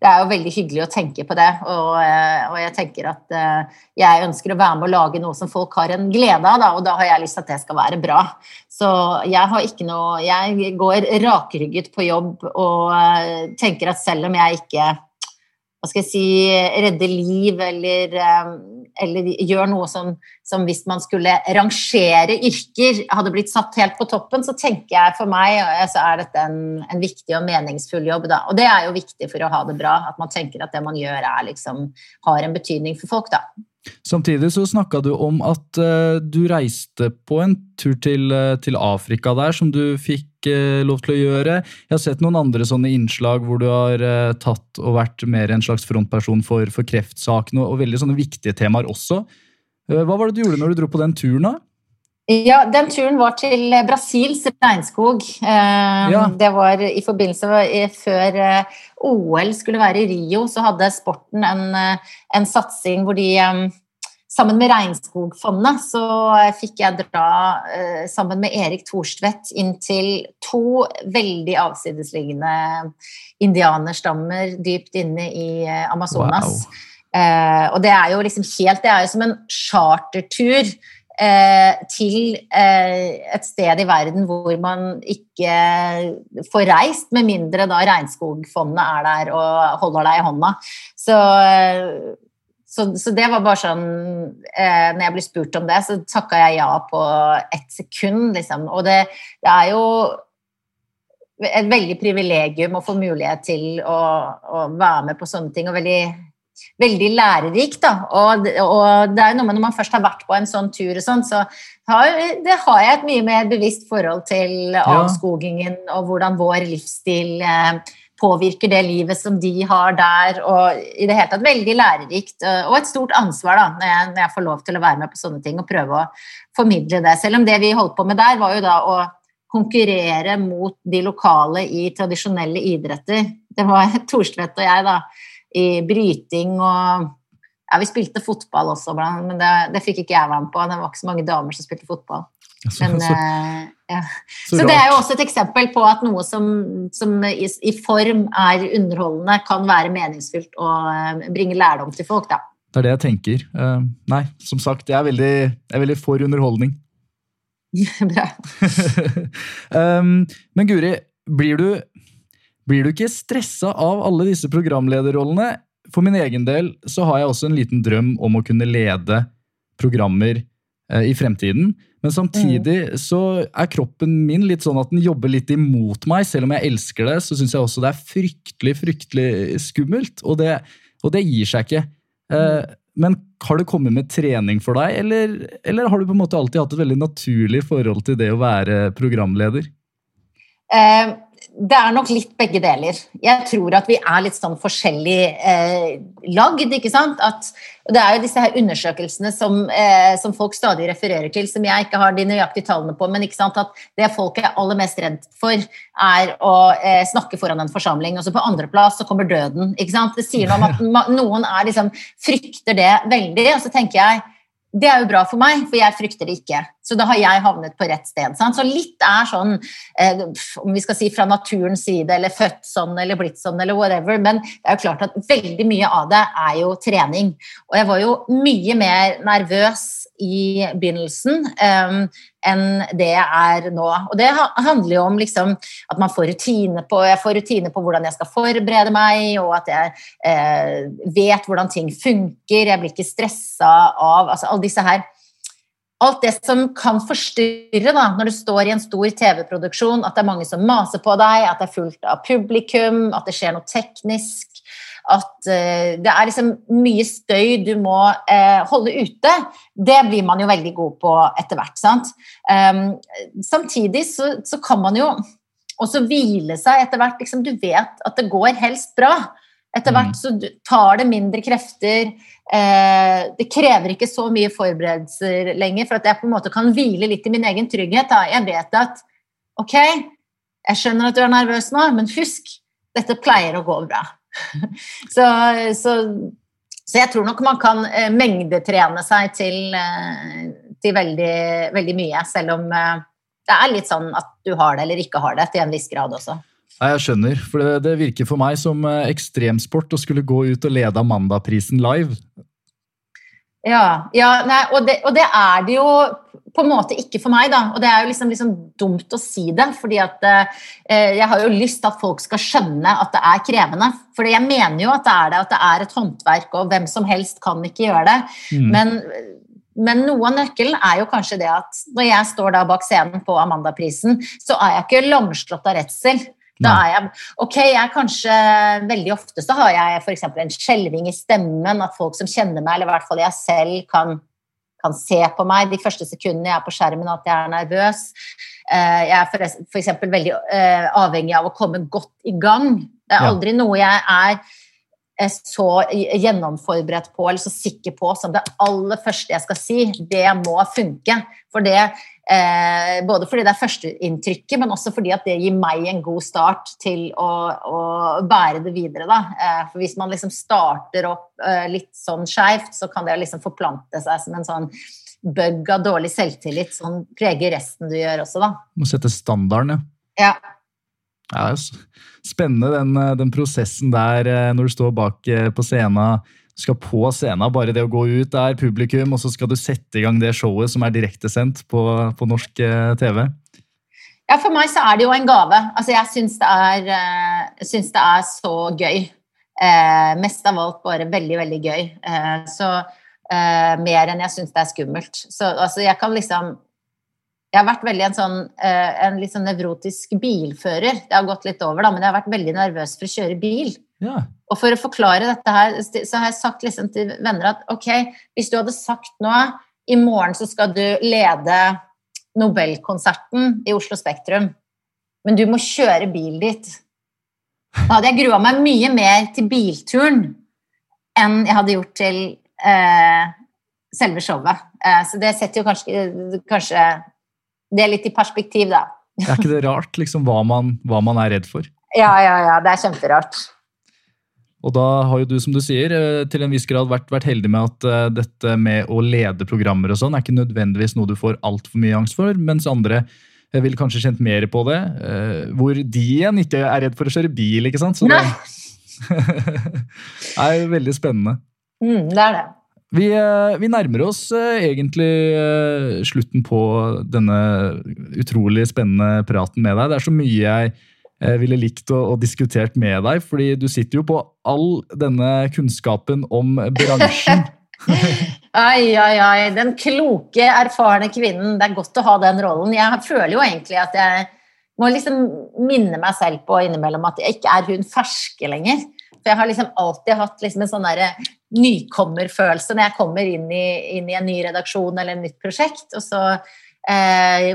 det er jo veldig hyggelig å tenke på det. Og, eh, og, jeg tenker at eh, jeg ønsker å være med å lage noe som folk har en glede av, da, og da har jeg lyst til at det skal være bra. Så jeg har ikke noe Jeg går rakrygget på jobb og eh, tenker at selv om jeg ikke hva skal jeg si, redder liv eller, eller gjør noe som, som, hvis man skulle rangere yrker, hadde blitt satt helt på toppen, så tenker jeg for meg så er dette en, en viktig og meningsfull jobb. Da. Og det er jo viktig for å ha det bra, at man tenker at det man gjør er liksom, har en betydning for folk. da. Samtidig så snakka du om at uh, du reiste på en tur til, uh, til, Afrika der, som du fikk uh, lov til å gjøre. Jeg har sett noen andre sånne innslag hvor du har tatt og vært mer en slags frontperson for, for kreftsaken, og, og, veldig sånne viktige temaer også. hva var det du gjorde når du dro på den turen, da? Ja, Den turen var til Brasils regnskog. Ja. Det var i forbindelse med før OL skulle være i Rio, så hadde sporten en, en satsing hvor de Sammen med Regnskogfondet så fikk jeg dra sammen med Erik Thorstvedt inn til to veldig avsidesliggende indianerstammer dypt inne i Amazonas. Wow. og det er jo liksom helt Det er jo som en chartertur Eh, til eh, et sted i verden hvor man ikke får reist, med mindre da Regnskogfondet er der og holder deg i hånda. Så, så, så det var bare sånn eh, Når jeg ble spurt om det, så takka jeg ja på ett sekund, liksom. Og det, det er jo et veldig privilegium å få mulighet til å, å, være med på sånne ting. Og veldig veldig lærerikt. Da. Og, og, det er jo noe med når man først har vært på en sånn tur, og sånn, så har, det har jeg et mye mer bevisst forhold til avskogingen og hvordan vår livsstil eh, påvirker det livet som de har der. Og i det hele tatt veldig lærerikt eh, og et stort ansvar da, når jeg, når jeg får lov til å være med på sånne ting og prøve å formidle det. Selv om det vi holdt på med der, var jo da å konkurrere mot de lokale i tradisjonelle idretter. Det var Thorstvedt og jeg, da i bryting og ja, Vi spilte fotball også, men det, det fikk ikke jeg være med på. Det var ikke så mange damer som spilte fotball. Men, så, eh, ja. så, det er jo også et eksempel på at noe som, som i, i, form er underholdende, kan være meningsfylt og uh, bringe lærdom til folk. Da. Det er det jeg tenker. Uh, nei, som sagt, jeg er veldig, jeg er veldig for underholdning. Bra. um, men Guri, blir du blir du ikke stressa av alle disse programlederrollene? For min egen del så har jeg også en liten drøm om å kunne lede programmer eh, i fremtiden. Men samtidig mm. så er kroppen min litt sånn at den jobber litt imot meg. Selv om jeg elsker det, så syns jeg også det er fryktelig, fryktelig skummelt. Og det, og det gir seg ikke. Eh, men har det kommet med trening for deg, eller, eller, har du på en måte alltid hatt et veldig naturlig forhold til det å være programleder? Eh, det er nok litt begge deler. Jeg tror at vi er litt sånn forskjellig eh, lagd, ikke sant. At, det er jo disse her undersøkelsene som, eh, som, folk stadig refererer til, som jeg ikke har de nøyaktige tallene på, men ikke sant, at det folk er aller mest redd for, er å eh, snakke foran en forsamling. Og så på andreplass så kommer døden. ikke sant? Det sier noe om at noen er, liksom, frykter det veldig, og så tenker jeg det er jo bra for meg, for jeg frykter det ikke. Så da har jeg havnet på rett sted. Sant? Så litt er sånn, eh, om vi skal si fra naturens side, eller født sånn, eller blitt sånn, eller whatever. Men det er jo klart at veldig mye av det er jo trening. Og jeg var jo mye mer nervøs i begynnelsen eh, enn det jeg er nå. Og det handler jo om liksom, at man får rutine på, jeg får rutine på hvordan jeg skal forberede meg, og at jeg eh, vet hvordan ting funker. Jeg blir ikke stressa av altså, alle disse her Alt det som kan forstyrre da, når du står i en stor TV-produksjon, at det er mange som maser på deg, at det er fullt av publikum, at det skjer noe teknisk at uh, det er liksom mye støy du må uh, holde ute, det blir man jo veldig god på etter hvert. sant? Um, samtidig så, så, kan man jo også hvile seg etter hvert. Liksom, du vet at det går helst bra. Etter hvert mm. så tar det mindre krefter. Eh, det krever ikke så mye forberedelser lenger, for at jeg på en måte kan hvile litt i min egen trygghet. Jeg vet at ok, jeg skjønner at du er nervøs nå, men husk, dette pleier å gå bra. så, så, så, jeg tror nok man kan eh, mengdetrene seg til, eh, til veldig, veldig, mye, selv om det er litt sånn at du har det eller ikke har det, til en viss grad også. Nei, Jeg skjønner, for det, det virker for meg som ekstremsport å skulle gå ut og lede Amandaprisen live. Ja, ja nei, og, det, og, det, er det jo på en måte ikke for meg, da. Og det er jo liksom, liksom dumt å si det, fordi at eh, jeg har jo lyst til at folk skal skjønne at det er krevende. For jeg mener jo at det er det, at det er et håndverk, og hvem som helst kan ikke gjøre det. Mm. Men, men noe av nøkkelen er jo kanskje det at når jeg står da bak scenen på Amandaprisen, så er jeg ikke lamslått av redsel. Da er jeg Ok, jeg kanskje Veldig ofte så har jeg f.eks. en skjelving i stemmen, at folk som kjenner meg, eller i hvert fall jeg selv, kan, kan se på meg de første sekundene jeg er på skjermen, at jeg er nervøs. Eh, jeg er f.eks. veldig eh, avhengig av å komme godt i gang. Det er aldri noe jeg er så gjennomforberedt på eller så sikker på som det aller første jeg skal si. Det må funke. For det Eh, både fordi det er førsteinntrykket, men også fordi at det gir meg en god start til å, å bære det videre. Da. Eh, for hvis man liksom starter opp eh, litt sånn skeivt, så kan det liksom forplante seg som en sånn bug av dårlig selvtillit som preger resten du gjør også, da. Må sette standarden, ja. ja. Ja, spennende den, eh, den, prosessen der eh, når du står bak eh, på scenen skal på scenen. Bare det å gå ut der, publikum, og så skal du sette i gang det showet som er direktesendt på, på norsk eh, TV. Ja, for meg så er det jo en gave. Altså, jeg syns det, uh, syns det er så gøy. Uh, mest av alt bare veldig, veldig gøy. Uh, så mer enn jeg syns det er skummelt. Så altså, jeg kan liksom jeg har vært veldig en sånn en litt sånn nevrotisk bilfører. Det har gått litt over, da, men jeg har vært veldig nervøs for å kjøre bil. Ja. Og for å forklare dette her, så har jeg sagt liksom til venner at ok, hvis du hadde sagt nå i morgen så skal du lede Nobelkonserten i Oslo Spektrum, men du må kjøre bilen dit. Da hadde jeg grua meg mye mer til bilturen enn jeg hadde gjort til eh, selve showet. Eh, så det setter jo kanskje, kanskje det litt i perspektiv, da. Er ikke det rart, liksom, hva man, hva man er redd for? Ja, ja, ja. Det er kjemperart. Og da har jo du, som du sier, eh, til en viss grad vært, vært heldig med at uh, dette med å lede programmer og sånn er ikke nødvendigvis noe du får altfor mye angst for, mens andre uh, vil kanskje kjent mer på det. Hvor de igjen ikke er redd for å kjøre bil, ikke sant? Så det er jo veldig spennende. Mm, det er det. Vi, vi, nærmer oss egentlig slutten på denne utrolig spennende praten med deg. Det er så mye jeg eh, ville likt å, å diskutert med deg, fordi du sitter jo på all denne kunnskapen om bransjen. ai, ai, ai. Den kloke, erfarne kvinnen. Det er godt å ha den rollen. Jeg føler jo egentlig at jeg må liksom minne meg selv på innimellom at jeg ikke er hun ferske lenger. For jeg har liksom alltid hatt liksom en sånn nykommerfølelse når jeg kommer inn i, inn i, en ny redaksjon eller et nytt prosjekt. Og så eh,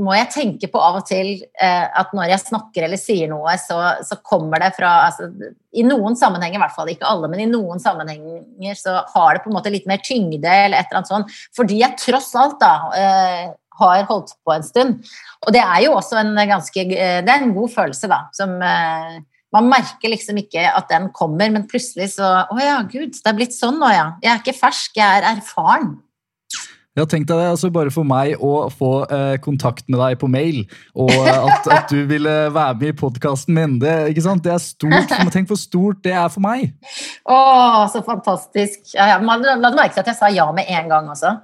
må jeg tenke på av og til eh, at når jeg snakker eller sier noe, så, så kommer det fra altså, I noen sammenhenger, i hvert fall ikke alle, men i noen sammenhenger så har det på en måte litt mer tyngde eller et eller annet sånt. Fordi jeg tross alt da eh, har holdt på en stund. Og det er jo også en ganske eh, Det er en god følelse, da. Som eh, man merker liksom ikke at den kommer, men plutselig så Å ja, gud, det er blitt sånn nå, ja. Jeg er ikke fersk, jeg er erfaren. Ja, tenk deg det, altså Bare for meg å få eh, kontakt med deg på mail, og at, at du ville være med i podkasten min, det, ikke sant? det er stort. Tenk hvor stort det er for meg. Å, så fantastisk. Ja, ja. Man, la merke til at jeg sa ja med en gang også.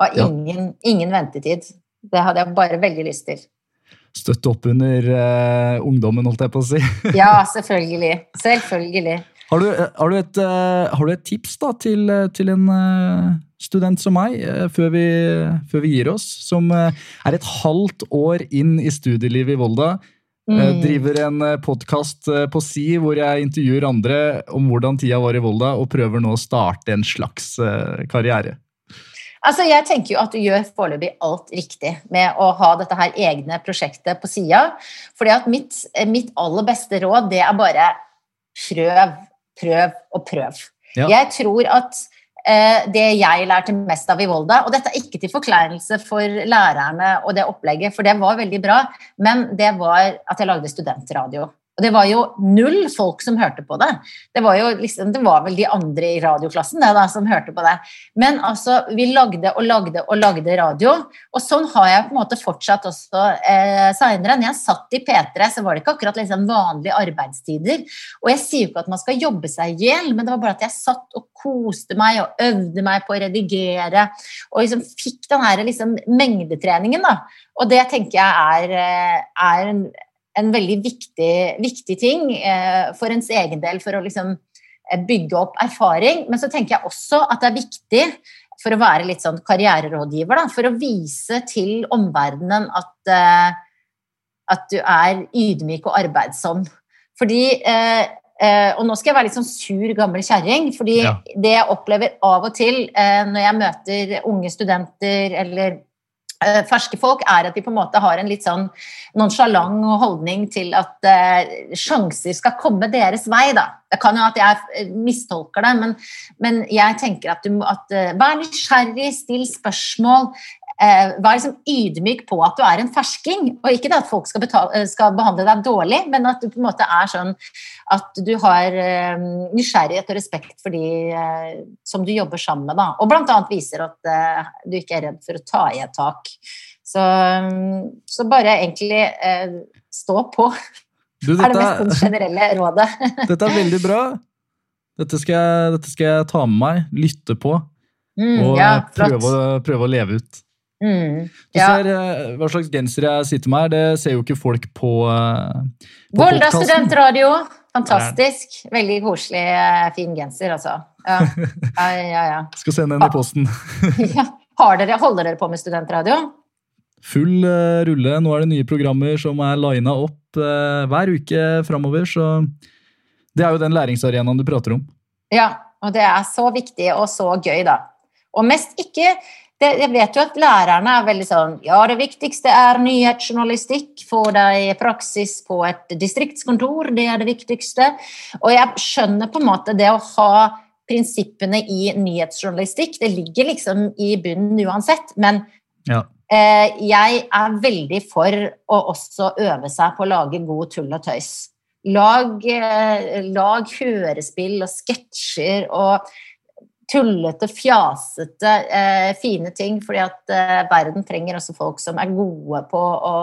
Og ingen, ingen ventetid. Det hadde jeg bare veldig lyst til. Støtte opp under uh, ungdommen, holdt jeg på å si. ja, selvfølgelig. Selvfølgelig. Har du, har du, et, uh, har du et, tips da, til, til en student som meg, før vi, før, vi, gir oss? Som er et halvt år inn i studielivet i Volda. Mm. Driver en podkast på Si hvor jeg intervjuer andre om hvordan tida var i Volda, og prøver nå å starte en slags karriere. Altså, jeg tenker jo at du gjør foreløpig alt riktig med å ha dette her egne prosjektet på sida. fordi at mitt, mitt, aller beste råd, det er bare prøv, prøv og prøv. Ja. Jeg tror at eh, det jeg lærte mest av i Volda Og dette er ikke til forkleinelse for lærerne og det opplegget, for det var veldig bra, men det var at jeg lagde studentradio. Og det var jo null folk som hørte på det. Det var jo liksom, det var vel de andre i radioklassen det da, som hørte på det. Men altså, vi lagde og lagde og lagde radio, og sånn har jeg på en måte fortsatt også eh, seinere. Når jeg satt i P3, så var det ikke akkurat liksom vanlige arbeidstider. Og jeg sier jo ikke at man skal jobbe seg i hjel, men det var bare at jeg satt og koste meg og øvde meg på å redigere, og liksom fikk den her liksom mengdetreningen, da. Og det tenker jeg er, eh, er en en veldig viktig, viktig ting eh, for ens egen del for å liksom eh, bygge opp erfaring. Men så tenker jeg også at det er viktig for å være litt sånn karriererådgiver, da, for å vise til omverdenen at, eh, at du er ydmyk og arbeidsom. Fordi eh, eh, Og nå skal jeg være litt sånn sur, gammel kjerring. fordi ja. det jeg opplever av og til eh, når jeg møter unge studenter eller ferske folk, er at de på en måte har en litt sånn nonsjalant holdning til at uh, sjanser skal komme deres vei. da. Det kan jo at jeg eh, mistolker det, men, men jeg tenker at du at, Vær nysgjerrig, still spørsmål. Eh, vær liksom ydmyk på at du er en fersking. Og ikke at folk skal, betale, eh, skal, behandle deg dårlig, men at du på en måte er sånn at du har eh, nysgjerrighet og respekt for de som du jobber sammen med. Da. Og bl.a. viser at du ikke er redd for å ta i et tak. Så, så bare egentlig stå på. Du, dette, er det mest generelle rådet. dette er veldig bra. Dette skal, dette skal jeg ta med meg, lytte på. Mm, og ja, prøve, prøve, å leve ut. Mm, ja. ser uh, Hva slags genser jeg sitter med her, det ser jo ikke folk på, uh, på Volda studentradio. Fantastisk. Veldig koselig, uh, fin genser, altså. Ja. Ja. Skal sende den i posten. ja. Dere, holder dere på med studentradio? Full rulle. Nå er det nye programmer som er lina opp hver uke framover. Så det er jo den læringsarenaen du prater om. Ja, og det er så viktig og så gøy, da. Og mest ikke jeg vet jo at lærerne er veldig sånn Ja, det viktigste er nyhetsjournalistikk. Få deg praksis på et distriktskontor, det er det viktigste. Og jeg skjønner på en måte det å ha prinsippene i nyhetsjournalistikk. Det ligger liksom i bunnen uansett. Men ja. eh, jeg er veldig for å også øve seg på å lage god tull og tøys. Lag, eh, lag hørespill og sketsjer og tullete, fjasete, eh, fine ting. Fordi at eh, verden trenger også folk som er gode på å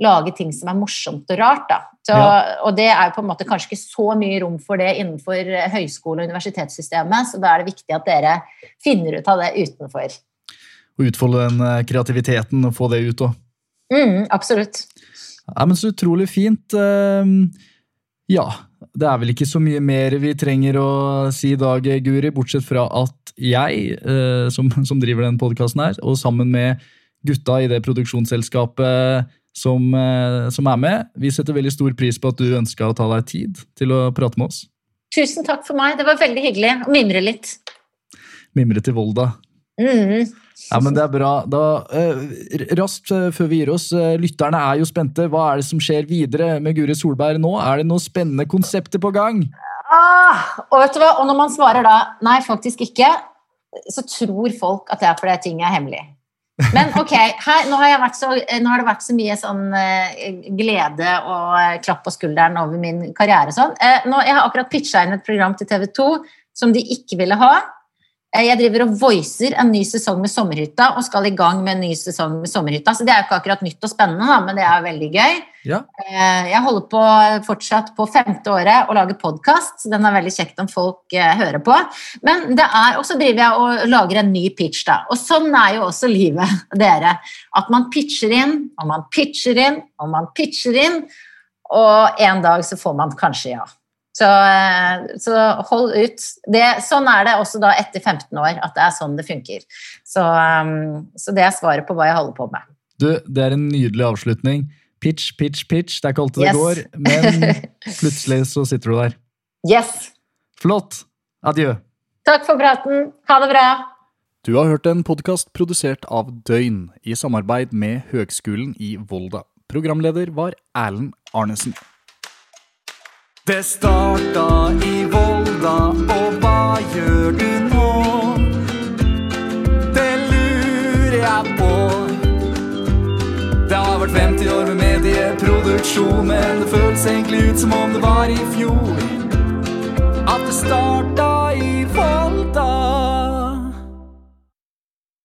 lage ting som er morsomt og rart. Så, ja. Og det er på en måte kanskje ikke så mye rom for det innenfor høyskole- og universitetssystemet, så da er det viktig at dere finner ut av det utenfor. Og utfolde den eh, kreativiteten og få det ut òg. Mm, absolutt. Ja, men så utrolig fint. Ehm, ja, det er vel ikke så mye mer vi trenger å si i dag, Guri, bortsett fra at jeg, eh, som, som driver den podkasten her, og sammen med gutta i det produksjonsselskapet som, eh, som, er med, vi setter veldig stor pris på at du ønska å ta deg tid til å prate med oss. Tusen takk for meg, det var veldig hyggelig å mimre litt. Mimre til Volda. Mm. Ja, men Det er bra. Da, eh, raskt eh, før vi gir oss, eh, lytterne er jo spente. Hva er det som skjer videre med Guri Solberg nå? Er det noen spennende konsepter på gang? Ah, og vet du hva? Og når man svarer da nei, faktisk ikke, så tror folk at det er fordi ting er hemmelig. Men ok, her, nå, har så, nå har det vært så mye sånn glede og klapp på skulderen over min karriere. Sånn. Nå, jeg har akkurat pitcha inn et program til TV 2 som de ikke ville ha. Eh, Jeg driver og voicer en ny sesong med Sommerhytta og skal i gang med en ny sesong med Sommerhytta. Så det er jo ikke akkurat nytt og spennende, da, men det er veldig gøy. Ja. Eh, Jeg holder på fortsatt på femte året å lage podkast, så den er veldig kjekt om folk eh, hører på. Men det er også driver jeg og lager en ny pitch, da. Og sånn er jo også livet, dere. At man pitcher inn, og man pitcher inn, og man pitcher inn, og en dag så får man kanskje ja. Så, eh, så hold ut. Det, sånn er det også da etter 15 år, at det er sånn det funker. Så, um, så det er svaret på hva jeg holder på med. Du, Det er en nydelig avslutning. Pitch, pitch, pitch. Det er ikke alltid Yes. det går, men plutselig så sitter du der. Yes! Flott. Adjø. Takk for praten. Ha det bra. Du har hørt en podkast produsert av Døgn i samarbeid med Høgskolen i Volda. Programleder var Erlend Arnesen. Det starta i Volda, og hva gjør du nå? Det lurer jeg på. Det har vært 50 år med medieproduksjon, men det føles egentlig ut som om det var i fjor. At det starta i Volda.